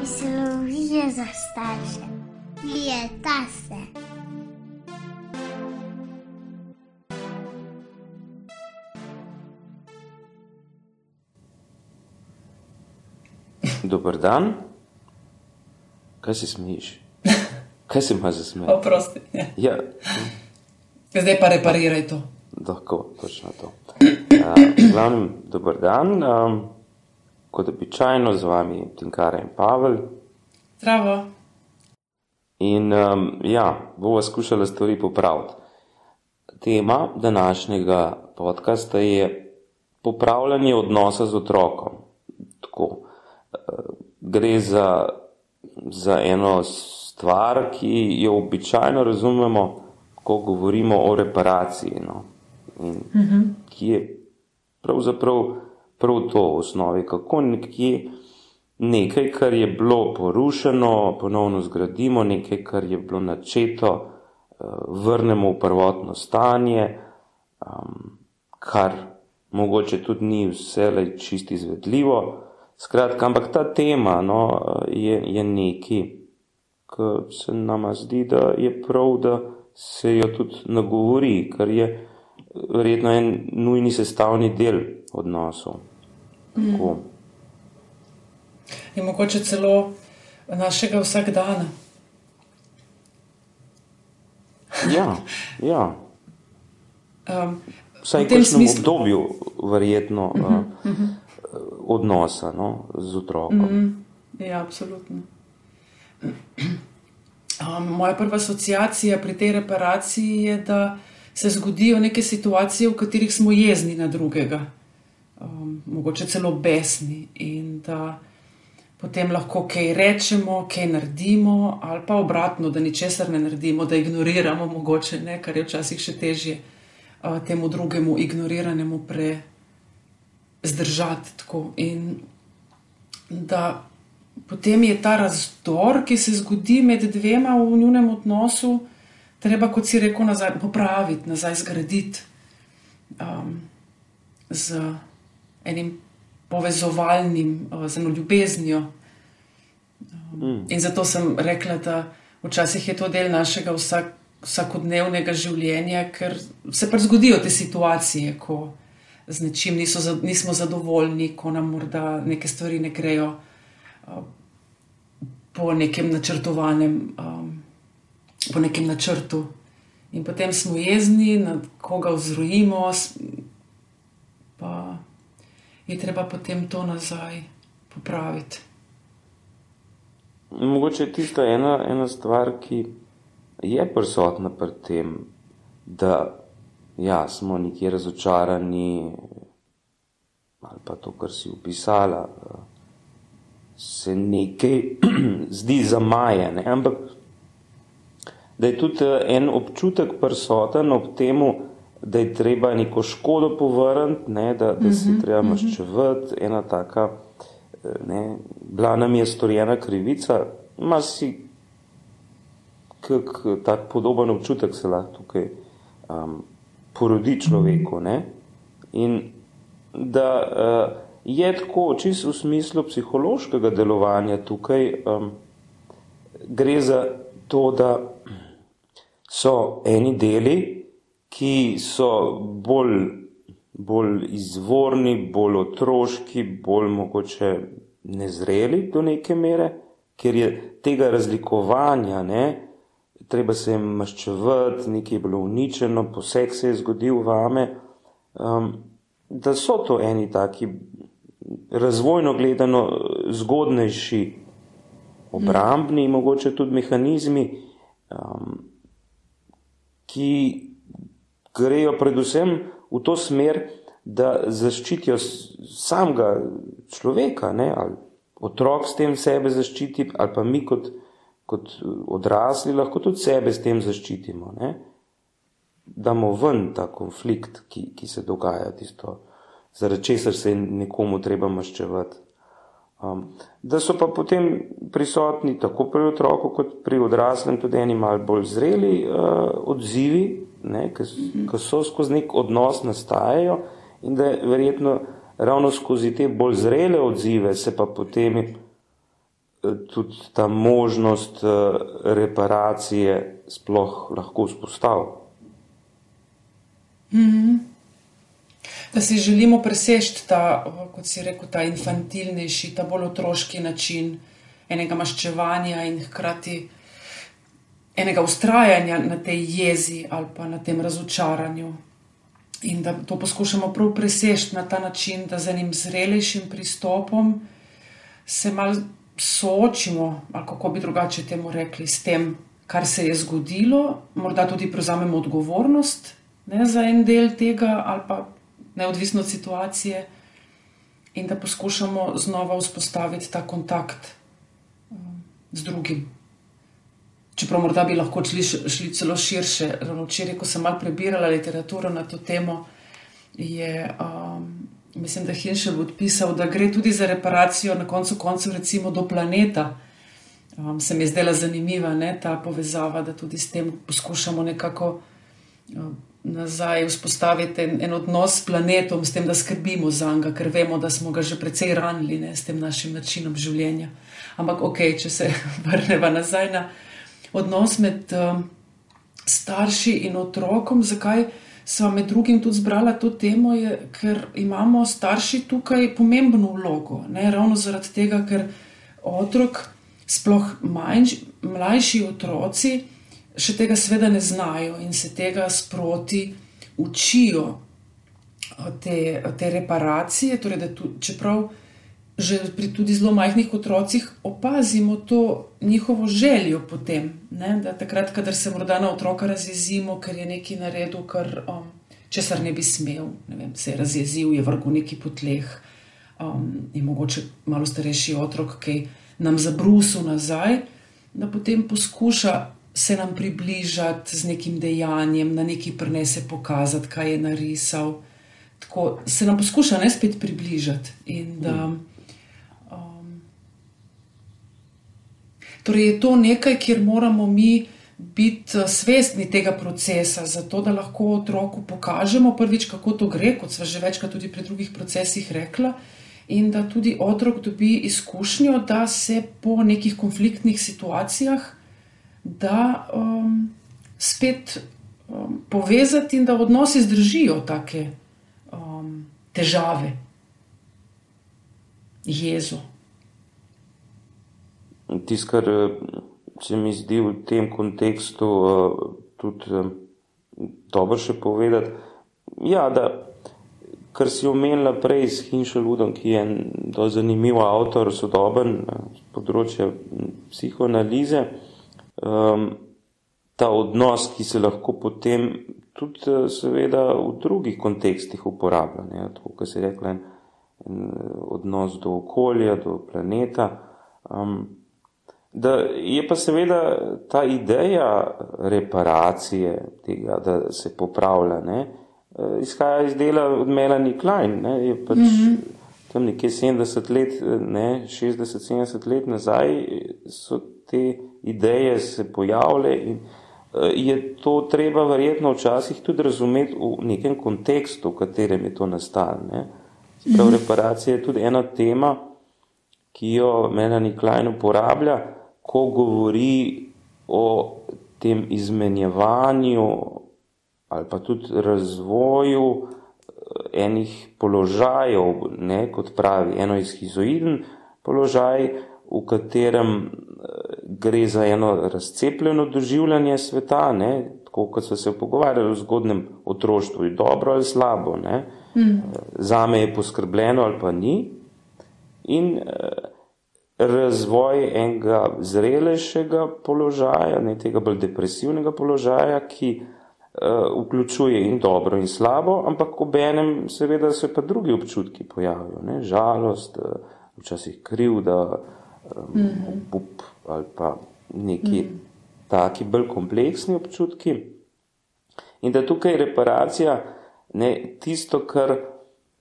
Mislijo za starše. Leta se. Dober dan. Kaj si smejiš? Kaj si imaš za smeh? Oprosti. Ja, Zdaj pa repariraj to. tako, točno to. Uh, glavnem, dober dan. Um, kot običajno z vami Tinkara in Pavel. Zdravo. In um, ja, bova skušala stvari popraviti. Tema današnjega podcasta je popravljanje odnosa z otrokom. Tako, uh, gre za, za eno stvar, ki jo običajno razumemo, ko govorimo o reparaciji. No? In, ki je pravzaprav prav to v osnovi, kako nekje nekaj, kar je bilo porušeno, ponovno zgradimo, nekaj, kar je bilo načeto, eh, vrnemo v prvotno stanje, um, kar mogoče tudi ni vselej čisto izvedljivo. Skratka, ampak ta tema no, je, je nekaj, ki se nama zdi, da je prav, da se jo tudi nagovori, kar je verjetno en nujni sestavni del odnosov. Tako. In mogoče celo našega vsakdana. Ja, ja. Um, Vsaj V tem smislu- obdobju, verjetno, uh, odnosa no, z otrokom. ja, absolutno. Um, moja prva asociacija pri tej reparaciji je, da se zgodijo neke situacije, v katerih smo jezni na drugega, um, mogoče celo besni, in da potem lahko kaj rečemo, kaj naredimo, ali pa obratno, da ničesar ne naredimo, da ignoriramo, mogoče ne, kar je včasih še težje uh, temu drugemu ignoriranemu pre zdržati tako. In da potem je ta razdor, ki se zgodi med dvema v njunem odnosu, treba, kot si rekel, nazaj popraviti, nazaj zgraditi um, z enim povezovalnim, z eno ljubeznijo. Um, in zato sem rekla, da včasih je to del našega vsak, vsakodnevnega življenja, ker se pač zgodijo te situacije, ko z nečim niso, nismo zadovoljni, ko nam morda neke stvari ne grejo uh, po nekem načrtovanem, um, po nekem načrtu. In potem smo jezni, na koga vzrojimo, pa je treba potem to nazaj popraviti. Mogoče je tisto ena, ena stvar, ki je prisotna pri tem, da ja, smo nekje razočarani, ali pa to, kar si opisala, eh, se nekaj zdi zamajene, ampak da je tudi eh, en občutek prisoten ob temu, da je treba neko škodo povrniti, ne, da, da se je treba maščevati, ena taka, eh, ne, bila nam je storjena krivica, ima si kak tak podoben občutek se lahko tukaj um, porodi človeku. Ne? In da uh, je tako, čisto v smislu psihološkega delovanja tukaj, um, gre za to, da so eni deli, ki so bolj, bolj izvorni, bolj otroški, bolj mogoče nezreli do neke mere, ker je tega razlikovanja, ne, treba se jim maščevati, nekaj je bilo uničeno, poseg se je zgodil vame, um, da so to eni taki razvojno gledano zgodnejši obrambni, mm. mogoče tudi mehanizmi, um, ki grejo predvsem v to smer, da zaščitijo samega človeka, ne, ali otrok s tem sebe zaščiti, ali pa mi kot, kot odrasli lahko tudi sebe s tem zaščitimo. Ne. Damo ven ta konflikt, ki, ki se dogaja, tisto, zaradi česar se je nekomu treba maščevati. Um, da so pa potem prisotni tako pri otroku, kot pri odraslem, tudi eni malo bolj zreli uh, odzivi, ki so skozi nek odnos nastajajo, in da je verjetno ravno skozi te bolj zrele odzive se pa potem tudi ta možnost reparacije sploh lahko vzpostavil. Mm -hmm. Da si želimo preseči ta, kot si rekel, ta infantilnejši, ta bolj otroški način enega maščevanja in hkrati enega ustrajanja na tej jezi ali pa na tem razočaranju. In da to poskušamo prav preseči na ta način, da z enim zrelejšim pristopom se mal soočimo, ali kako bi drugače temu rekli, s tem, kar se je zgodilo, morda tudi prevzamemo odgovornost ne, za en del tega, ali pa neodvisno od situacije, in da poskušamo znova vzpostaviti ta kontakt um, z drugim. Čeprav morda bi lahko šli, šli celo širše. Ravno včeraj, ko sem malo prebirala literaturo na to temo, je, um, mislim, da Hinšel odpisal, da gre tudi za reparacijo na koncu koncev, recimo do planeta. Um, se mi je zdela zanimiva ne, ta povezava, da tudi s tem poskušamo nekako um, nazaj vzpostaviti en, en odnos s planetom, s tem, da skrbimo za njega, ker vemo, da smo ga že precej ranili ne, s tem našim načinom življenja. Ampak, ok, če se vrnemo nazaj na odnos med um, starši in otrokom, zakaj sem med drugim tudi zbrala to temo, je, ker imamo starši tukaj pomembno vlogo. Ne, ravno zaradi tega, ker otrok, sploh manjši, mlajši otroci, še tega sveda ne znajo in se tega sproti učijo, te, te reparacije. Torej, da tu, čeprav že pri tudi zelo majhnih otrocih opazimo to njihovo željo potem, ne? da takrat, kadar se morda na otroka razjezimo, ker je nekaj naredil, kar um, česar ne bi smel, ne vem, se je razjezil, je vrgel neki potleh. Um, in mogoče malo starejši otrok, ki nam zabrusu nazaj, da potem poskuša se nam približati z nekim dejanjem, na neki prenese pokazati, kaj je narisal. Tako se nam poskuša ne spet približati. In da um, torej je to nekaj, kjer moramo mi biti uh, svestni tega procesa, zato da lahko otroku pokažemo prvič, kako to gre, kot smo že večkrat tudi pri drugih procesih rekla. In da tudi otrok dobi izkušnjo, da se po nekih konfliktnih situacijah da um, spet um, povezati in da odnosi zdržijo take um, težave, jezo. Tisto, kar eh, se mi zdi v tem kontekstu uh, tudi uh, dobro še povedati, ja, da kar si omenila prej s Hinšeludom, ki je en zanimiv avtor, sodoben z področja psihoanalize um, ta odnos, ki se lahko potem tudi, eh, seveda, v drugih kontekstih uporablja. Ne? Tako, kot se je rekla, en, en odnos do okolja, do planeta. Um, da je pa seveda ta ideja reparacije, tega, da se popravlja, ne? Eh, izhaja iz dela od Melanie Klein. Ne? Je pač mm -hmm. tam nekje 70 let, ne, 60-70 let nazaj so te ideje se pojavile in eh, je to treba verjetno včasih tudi razumeti v nekem kontekstu, v katerem je to nastalo. Prav mhm. reparacija je tudi ena tema, ki jo Melanie Klein uporablja, ko govori o tem izmenjevanju ali pa tudi razvoju eh, enih položajev, ne, kot pravi, eno je schizoiden položaj, v katerem eh, gre za eno razcepljeno doživljanje sveta, ne? tako kot so se pogovarjali v zgodnem otroštvu, je dobro ali slabo. Mm. Za me je poskrbljeno ali pa ni. In eh, razvoj enega zrelejšega položaja, ne tega bolj depresivnega položaja, ki uh, vključuje in dobro in slabo, ampak ob enem seveda se pa drugi občutki pojavijo, ne? žalost, uh, včasih krivda, mm -hmm. obup, ali pa neki mm. taki bolj kompleksni občutki. In da tukaj reparacija, ne tisto, kar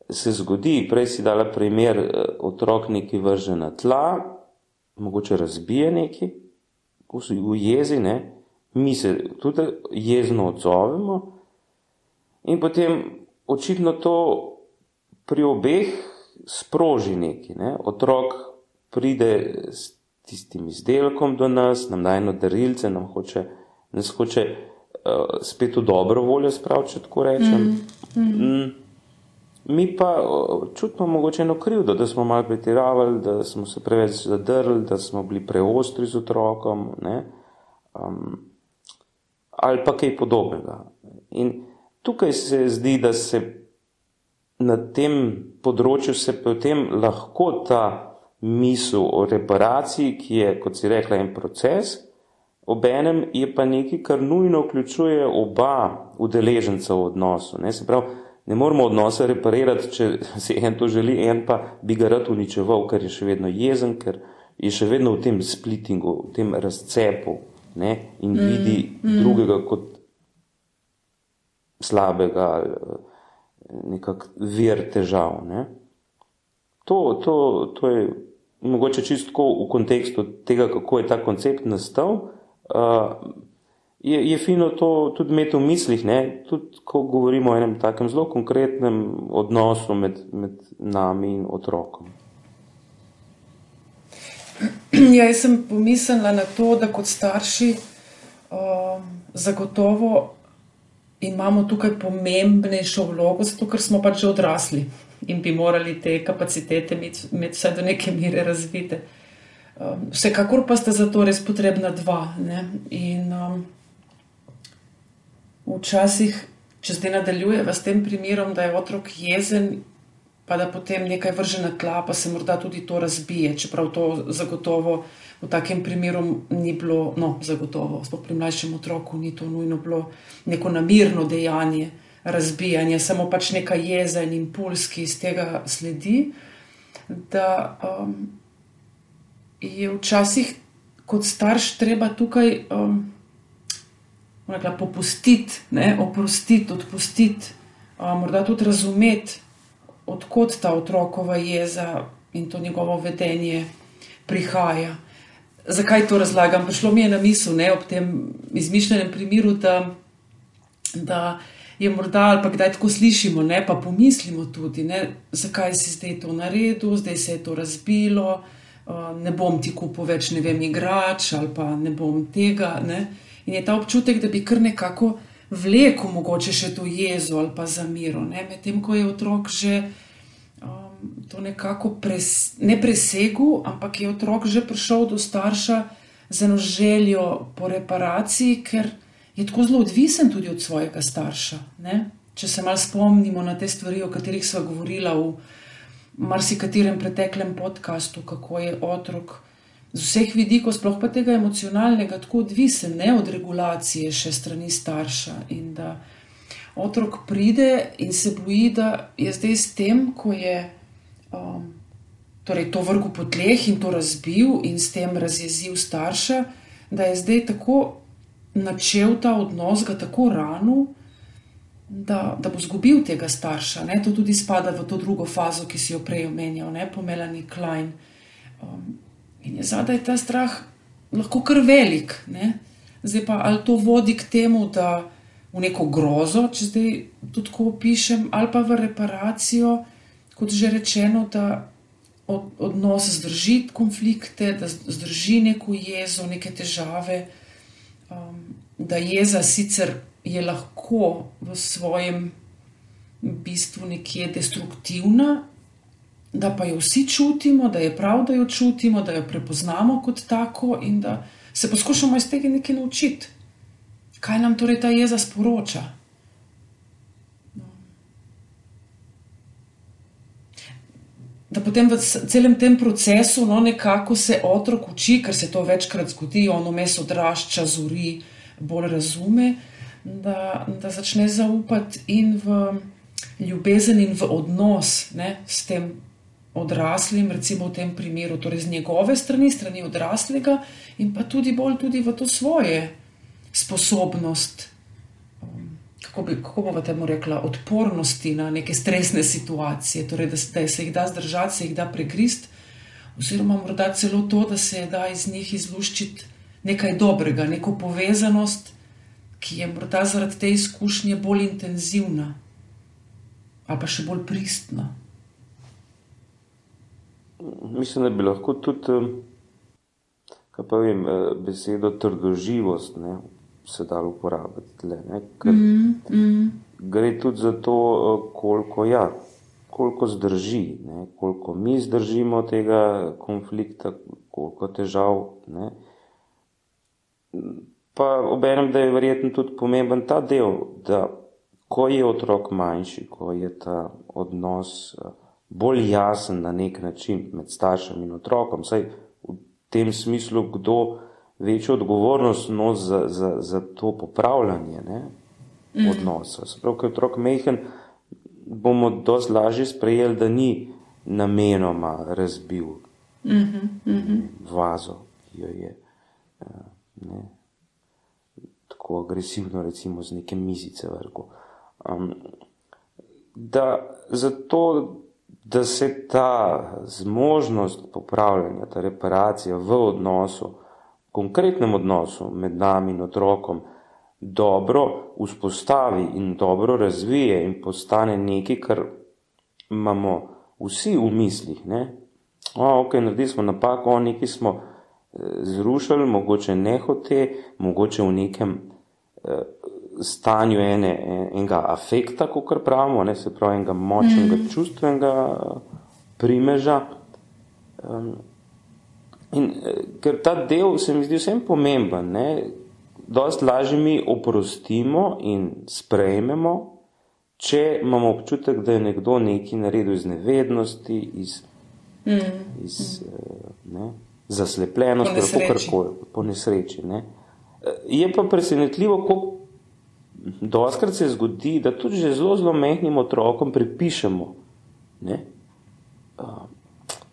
se zgodi, prej si dala primer, eh, otrok neki vrže na tla, mogoče razbije neki, v jezi, ne, mi se tudi jezno odzovemo in potem očitno to pri obeh sproži neki, ne, otrok pride s tistim izdelkom do nas, nam daje eno darilce, nam hoče, nas hoče uh, spet v dobro voljo spraviti, če tako rečem. Mm, mm. Mm, mi pa čutimo mogoče eno krivdo, da smo malo pretiravali, da smo se preveč zadrli, da smo bili preostri z otrokom, um, ali pa kaj podobnega. In tukaj se zdi, da se na tem področju se potem lahko ta misel o reparaciji, ki je, kot si rekla, en proces, obenem je pa nekaj, kar nujno vključuje oba udeleženca v odnosu. Ne, se pravi, ne moramo odnosa reparirati, če si en to želi, en pa bi ga rad uničeval, ker je še vedno jezen, ker je še vedno v tem splitingu, v tem razcepu ne, in mm, vidi mm. drugega kot slabega eh, nekak vir težav. Ne. To, to, to je mogoče čisto v kontekstu tega, kako je ta koncept nastal, uh, je, je fino to tudi imeti v mislih, ne? tudi ko govorimo o enem takem zelo konkretnem odnosu med, med nami in otrokom. Ja, jaz sem pomislila na to, da kot starši uh, zagotovo imamo tukaj pomembnejšo vlogo, zato ker smo pač že odrasli in bi morali te kapacitete imeti vsaj do neke mere razvite. Um, vsekakor pa sta za to res potrebna dva. Ne? In um, včasih, če zdaj nadaljujeva s tem primerom, da je otrok jezen, pa da potem nekaj vrže na tla, pa se morda tudi to razbije, čeprav to zagotovo v takem primeru ni bilo, no, zagotovo, sploh pri mlajšem otroku, ni to nujno bilo neko namirno dejanje razbijanje, samo pač neka jeza in impuls, ki iz tega sledi. Da um, je včasih kot starš treba tukaj um, rekla, popustiti, ne, oprostiti, odpustiti, um, morda tudi razumeti, odkot ta otrokova jeza in to njegovo vedenje prihaja. Zakaj to razlagam? Prišlo mi je na misel ne, ob tem izmišljenem primeru, da, da je morda ali pa kdaj tako slišimo, ne pa pomislimo tudi, ne, zakaj si zdaj to naredil, zdaj se je to razbilo, uh, ne bom ti kupil več, ne vem, igrač ali pa ne bom tega. Ne. In je ta občutek, da bi kar nekako vlekel mogoče še to jezo ali pa zamiro, medtem ko je otrok že. Um, to nekako pres, ne presegu, ampak je otrok že prišel do starša z eno željo po reparaciji, ker je tako zelo odvisen tudi od svojega starša. Ne? Če se malo spomnimo na te stvari, o katerih smo govorili v marsikaterem preteklem podkastu, kako je otrok z vseh vidikov, sploh pa tega emocionalnega, tako odvisen ne? od regulacije še strani starša. In da otrok pride in se boji, da je zdaj s tem, ko je. Um, Torej, to vrgu po tleh in to razbil, in s tem razjezil starša, da je zdaj tako načel ta odnos ga tako rano, da, da bo izgubil tega starša. Ne? To tudi spada v to drugo fazo, ki si jo prej omenjal, ne? po Melanie Klein. Um, in je zadaj ta strah lahko kar velik. Ne? Zdaj pa ali to vodi k temu, da v neko grozo, če zdaj tudi tako opišem, ali pa v reparacijo, kot že rečeno, da od, odnos zdrži konflikte, da zdrži neko jezo, neke težave um, da jeza sicer je lahko v svojem bistvu nekje destruktivna, da pa jo vsi čutimo, da je prav, da jo čutimo, da jo prepoznamo kot tako in da se poskušamo iz tega nekaj naučiti. Kaj nam torej ta jeza sporoča? da potem v celem tem procesu no, nekako se otrok uči, ker se to večkrat zgodi, ono mes odrašča, zori, bolj razume, da, da začne zaupati in v ljubezen in v odnos ne, s tem odraslim, recimo v tem primeru, torej z njegove strani, strani odraslega, in pa tudi bolj tudi v to svoje sposobnost kako, bi, kako bomo temu rekla, odpornosti na neke stresne situacije, torej da, da se jih da zdržati, se jih da pregrist, oziroma morda celo to, da se da iz njih izluščiti nekaj dobrega, neko povezanost, ki je morda zaradi te izkušnje bolj intenzivna ali pa še bolj pristna. Mislim, da bi lahko tudi kaj pa vem, eh, besedo trdoživost ne, se da uporabiti tle, ne, ker mm -hmm. gre tudi za to, eh, koliko, ja, koliko zdrži, ne, koliko mi zdržimo tega konflikta, koliko težav. Ne. Pa obenem, da je verjetno tudi pomemben ta del, da ko je otrok manjši, ko je ta odnos uh, bolj jasen na nek način med staršem in otrokom. Saj v tem smislu, kdo večjo odgovornost nosi za, za, za to popravljanje ne, mm. odnosa. Sprav, ker je otrok mehen, bomo dosti lažje sprejeli, da ni namenoma razbil mm -hmm, mm -hmm. vazo, ki jo je eh, ne, tako agresivno, recimo, z neke mizice vrgo. Um, da zato da se ta zmožnost popravljanja, ta reparacija v odnosu, konkretnem odnosu med nami in otrokom, dobro vzpostavi in dobro razvije in postane nekaj, kar imamo vsi v mislih. Ne? O, ok, naredili smo napako, nekaj smo eh, zrušili, mogoče nehote, mogoče v nekem eh, stanju ene, enega afekta, kot pravimo, ne, se pravi enega močnega mm. čustvenega primeža. Um, in eh, ker ta del se mi zdi vsem pomemben, ne, dost lažje mi oprostimo in sprejmemo, če imamo občutek, da je nekdo nekaj naredil iz nevednosti, iz, mm. iz mm. ne, zaslepljenosti, po, po nesreči. Ne. Eh, je pa presenetljivo, koliko Doskrat se zgodi, da tudi že zelo, zelo mehkim otrokom pripišemo. Ne?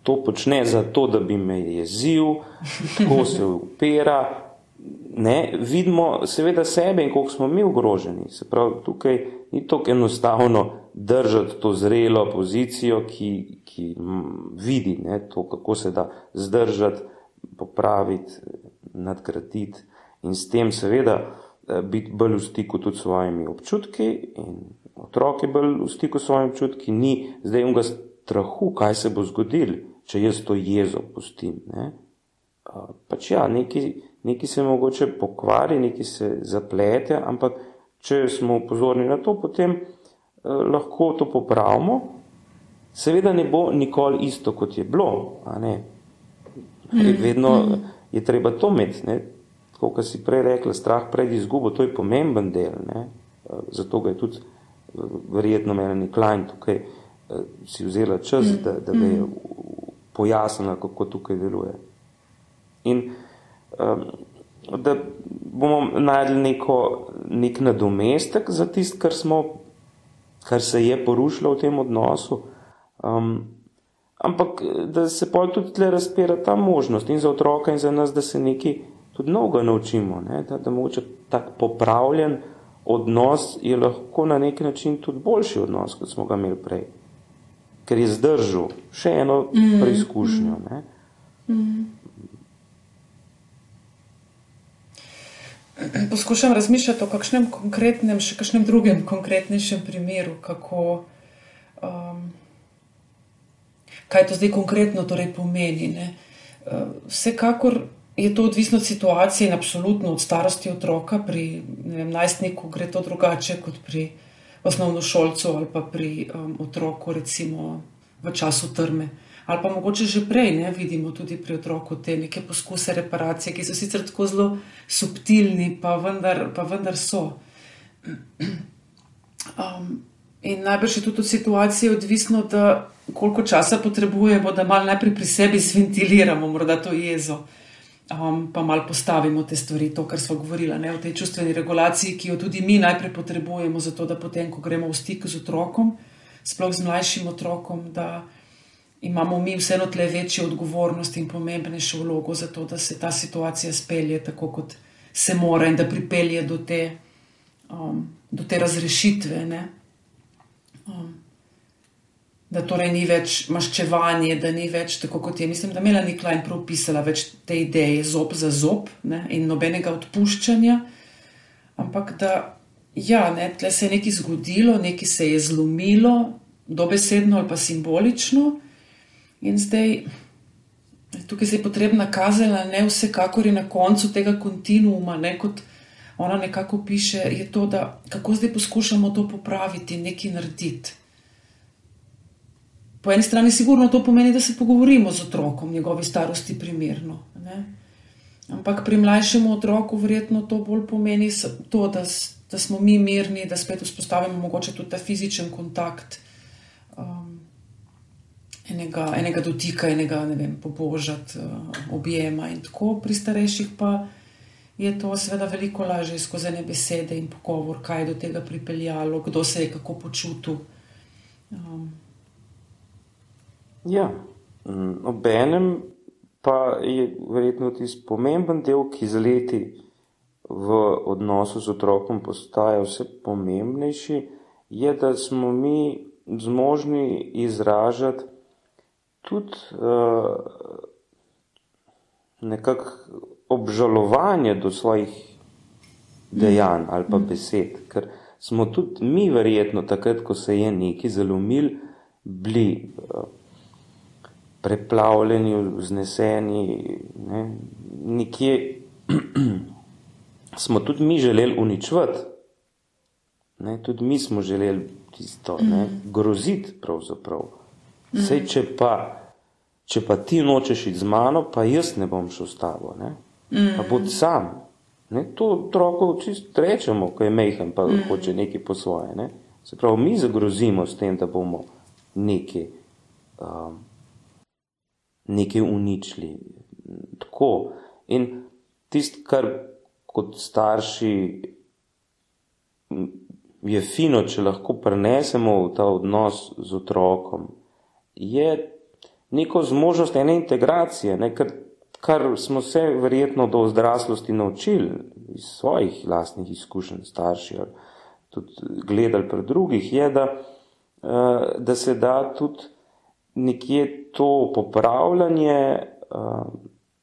To počne zato, da bi me jezil, tako se upira. Ne? Vidimo seveda sebe in koliko smo mi ogroženi. Se pravi, tukaj ni tako enostavno držati to zrelo pozicijo, ki, ki vidi ne? to, kako se da zdržati, popraviti, nadgraditi in s tem seveda. Eh, biti bolj v stiku tudi s svojimi občutki in otrok je bolj v stiku s svojimi občutki, ni zdaj unga strahu, kaj se bo zgodil, če jaz to jezo pustim. Ne? Pač ja, neki, neki se mogoče pokvari, neki se zaplete, ampak če smo upozorni na to, potem eh, lahko to popravimo. Seveda ne bo nikoli isto, kot je bilo. Mm. Vedno mm. je treba to imeti kot si prej rekla, strah pred izgubo, to je pomemben del. Ne? Zato ga je tudi verjetno Melanie Klein tukaj si vzela čas, mm. da, da ga je pojasnila, kako tukaj deluje. In um, da bomo najdli neko, nek nadomestek za tisto, kar, kar se je porušilo v tem odnosu. Um, ampak da se pa tudi tle razpira ta možnost in za otroka in za nas, da se nekaj tudi mnogo naučimo, ne? da, da mogoče tak popravljen odnos je lahko na neki način tudi boljši odnos, kot smo ga imeli prej. Ker je zdržal še eno mm. preizkušnjo. Ne? Mm. Poskušam razmišljati o kakšnem konkretnem, še kakšnem drugem konkretnejšem primeru, kako, um, kaj to zdaj konkretno torej pomeni. Ne? Uh, vsekakor je to odvisno od situacije in absolutno od starosti otroka. Pri vem, najstniku gre to drugače kot pri osnovnošolcu ali pa pri um, otroku, recimo v času trme. Ali pa mogoče že prej ne, vidimo tudi pri otroku te neke poskuse reparacije, ki so sicer tako zelo subtilni, pa vendar, pa vendar so. Um, in najbrž je tudi od situacije odvisno, da koliko časa potrebujemo, da malo najprej pri sebi sventiliramo, morda to jezo um, pa malo postavimo te stvari, to, kar smo govorili, ne, o tej čustveni regulaciji, ki jo tudi mi najprej potrebujemo, zato da potem, ko gremo v stik z otrokom, sploh z mlajšim otrokom, da imamo mi vseeno tle večjo odgovornost in pomembnejšo vlogo za to, da se ta situacija spelje tako, kot se mora in da pripelje do te, um, do te razrešitve. Um, da torej ni več maščevanje, da ni več tako kot je. Mislim, da je Melanie Klein propisala več te ideje zob za zob ne, in nobenega odpuščanja, ampak da ja, ne, se je nekaj zgodilo, nekaj se je zlomilo, dobesedno ali pa simbolično, in zdaj Tukaj se je potrebna kazala, ne vsekakor je na koncu tega kontinuuma, ne kot ona nekako piše, je to, da kako zdaj poskušamo to popraviti, nekaj narediti. Po eni strani sigurno to pomeni, da se pogovorimo z otrokom, njegovi starosti primerno. Ne? Ampak pri mlajšemu otroku verjetno to bolj pomeni to, da, da smo mi mirni, da spet vzpostavimo mogoče tudi ta fizičen kontakt. Um, enega, enega dotika, enega, ne vem, pobožati, uh, objema in tako. Pri starejših pa je to seveda veliko lažje skozi ene besede in pogovor, kaj je do tega pripeljalo, kdo se je kako počutil. Um. Ja, mm, obenem pa je verjetno tisti pomemben del, ki z leti v odnosu z otrokom postaja vse pomembnejši, je, da smo mi zmožni izražati tudi uh, nekako obžalovanje do svojih dejanj ali pa besed, ker smo tudi mi verjetno takrat, ko se je neki zalomil, bili uh, preplavljeni, vzneseni, ne, nekje smo tudi mi želeli uničvati. Ne, tudi mi smo želeli tisto, ne, groziti pravzaprav. Sej, če pa, če pa ti nočeš iti z mano, pa jaz ne bom šel s tabo, ne? pa bod sam. Ne? To otroko čisto rečemo, ko je mehen, pa mm. hoče nekaj po svoje. Ne? Se pravi, mi zagrozimo s tem, da bomo nekaj, um, nekaj uničili. Tako. In tisto, kar kot starši je fino, če lahko prenesemo v ta odnos z otrokom, je neko zmožnost ene integracije, ne, kar, kar smo se verjetno do odraslosti naučili iz svojih lastnih izkušenj, starši ali tudi gledali pri drugih, je, da, eh, da se da tudi nekje to popravljanje eh,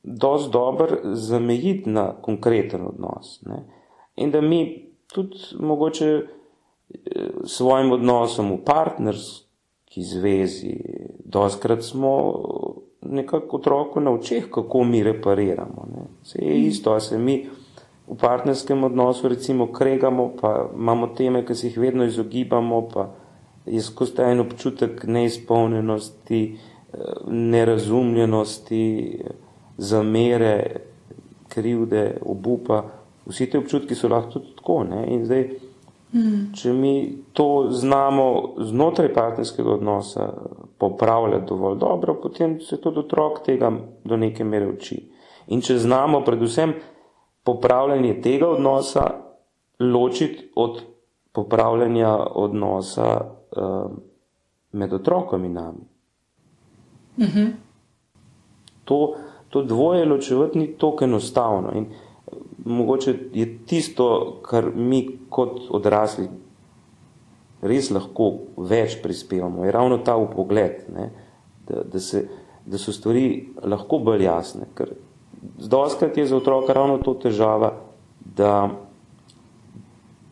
dosti dobro zamejiti na konkreten odnos. Ne. In da mi tudi mogoče eh, svojim odnosom v partnerstvu, ki zvezi. Doskrat smo nekako otroku na očeh, kako mi repariramo. Ne. Se je isto, a se mi v partnerskem odnosu recimo kregamo, pa imamo teme, ki se jih vedno izogibamo, pa je skozi ta en občutek neizpolnjenosti, nerazumljenosti, zamere, krivde, obupa. Vsi te občutki so lahko tudi tako. Ne. In zdaj, Mm. Če mi to znamo znotraj partnerskega odnosa popravljati dovolj dobro, potem se tudi otrok tega do neke mere uči. In če znamo predvsem popravljanje tega odnosa ločiti od popravljanja odnosa med otrokom in nami. Mm -hmm. to, to dvoje ločevati ni tako enostavno. In, uh, mogoče je tisto, kar mi kot odrasli res lahko več prispevamo, je ravno ta upogled, ne, da, da, se, da so stvari lahko bolj jasne. Ker zdolskrat je za otroka ravno to težava, da,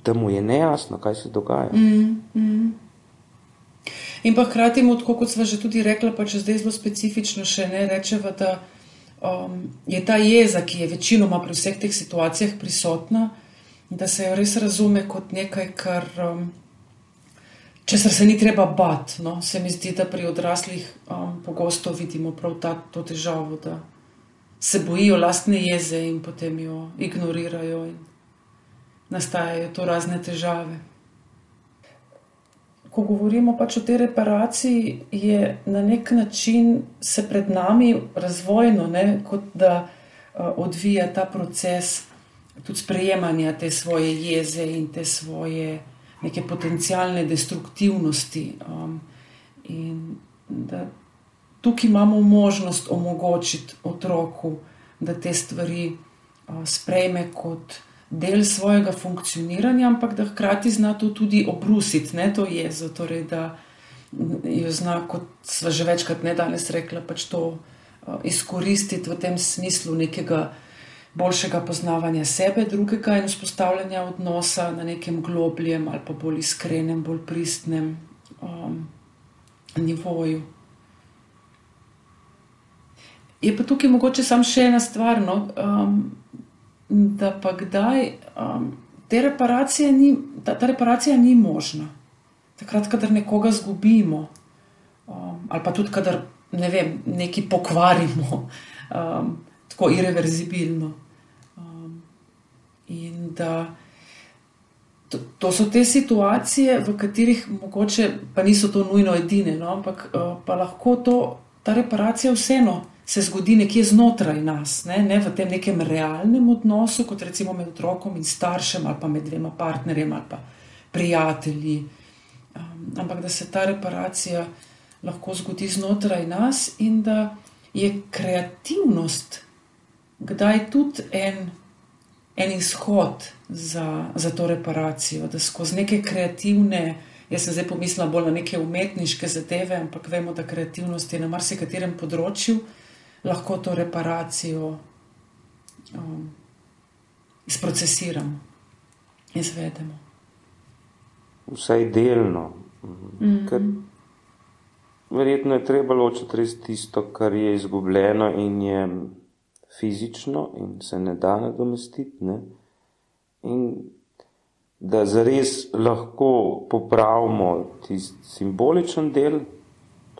da mu je nejasno, kaj se dogaja. Mm, mm. In pa hkrati mu, kot sva že tudi rekla, pa če zdaj zelo specifično še ne rečeva, da um, je ta jeza, ki je večinoma pri vseh teh situacijah prisotna, da se jo res razume kot nekaj, kar. Um, Česar se ni treba bati, no? se mi zdi, da pri odraslih um, pogosto vidimo prav ta, to težavo, da se bojijo lastne jeze in potem jo ignorirajo, in nastajajo to razne težave ko govorimo pač o tej reparaciji, je na nek način se pred nami razvojno, ne, kot da uh, odvija ta proces tudi sprejemanja te svoje jeze in te svoje neke potencijalne destruktivnosti. Um, in da tukaj imamo možnost omogočiti otroku, da te stvari uh, sprejme kot del svojega funkcioniranja, ampak da hkrati zna to tudi obrusiti, ne to jezo, torej da jo zna, kot smo že večkrat ne danes rekla, pač to uh, izkoristiti v tem smislu nekega boljšega poznavanja sebe, drugega in vzpostavljanja odnosa na nekem globljem ali pa bolj iskrenem, bolj pristnem um, nivoju. je pa tukaj mogoče samo še ena stvar, no, um, da pa kdaj um, te reparacije ni, ta, ta reparacija ni možna. Takrat, kadar nekoga zgubimo, um, ali pa tudi, kadar ne vem, nekaj pokvarimo, um, tako irreverzibilno. Um, in da to, to so te situacije, v katerih mogoče pa niso to nujno edine, no, ampak uh, pa lahko to, ta reparacija vseeno se zgodi nekje znotraj nas, ne, ne v tem nekem realnem odnosu, kot recimo med otrokom in staršem, ali pa med dvema partnerjema, ali pa prijatelji. Um, ampak da se ta reparacija lahko zgodi znotraj nas in da je kreativnost kdaj tudi en, en izhod za, za to reparacijo, da skozi neke kreativne. Jaz sem zdaj pomislila bolj na neke umetniške zadeve, ampak vemo, da kreativnost je na marsikaterem področju, lahko to reparacijo um, izprocesiramo, izvedemo. Vsaj delno. Mm -hmm. Verjetno je treba ločiti res tisto, kar je izgubljeno in je fizično in se ne da nadomestiti. Ne? In da zares lahko popravimo tisti simboličen del,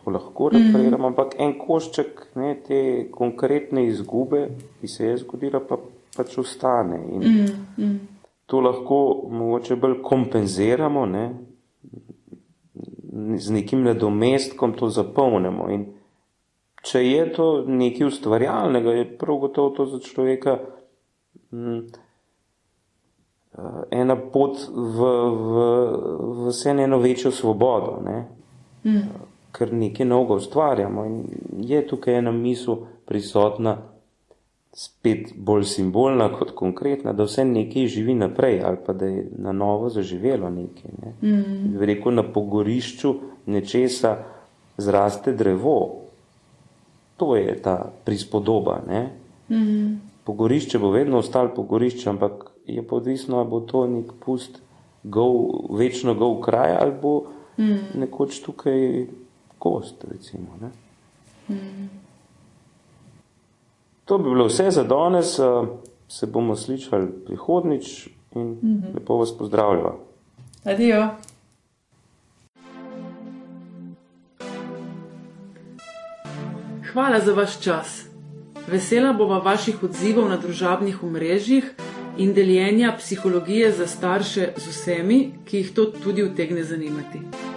to lahko repariramo, mm. ampak en košček ne, te konkretne izgube, ki se je zgodila, pa pač ostane. In mm. Mm. to lahko mogoče bolj kompenziramo, ne, z nekim nadomestkom to zapolnimo. In če je to nekaj ustvarjalnega, je prav gotovo to za človeka hm, ena pot v, v, v vse eno večjo svobodo. Ne. Mm ker nekaj novega ustvarjamo. In je tukaj ena misel prisotna, spet bolj simbolna kot konkretna, da vse nekaj živi naprej ali pa da je na novo zaživelo nekaj. Ne. Mm. Rekel na pogorišču nečesa zraste drevo. To je ta prispodoba. Mm. Pogorišče bo vedno ostalo pogorišče, ampak je pa odvisno, ali bo to nek pust, gov, večno gov kraj ali bo mm. nekoč tukaj kost. Recimo, mm. To bi bilo vse za danes, se bomo slišali prihodnič in mm -hmm. lepo vas pozdravljam. Adijo. Hvala za vaš čas. Vesela bova vaših odzivov na družabnih omrežjih in deljenja psihologije za starše z vsemi, ki jih to tudi utegne zanimati.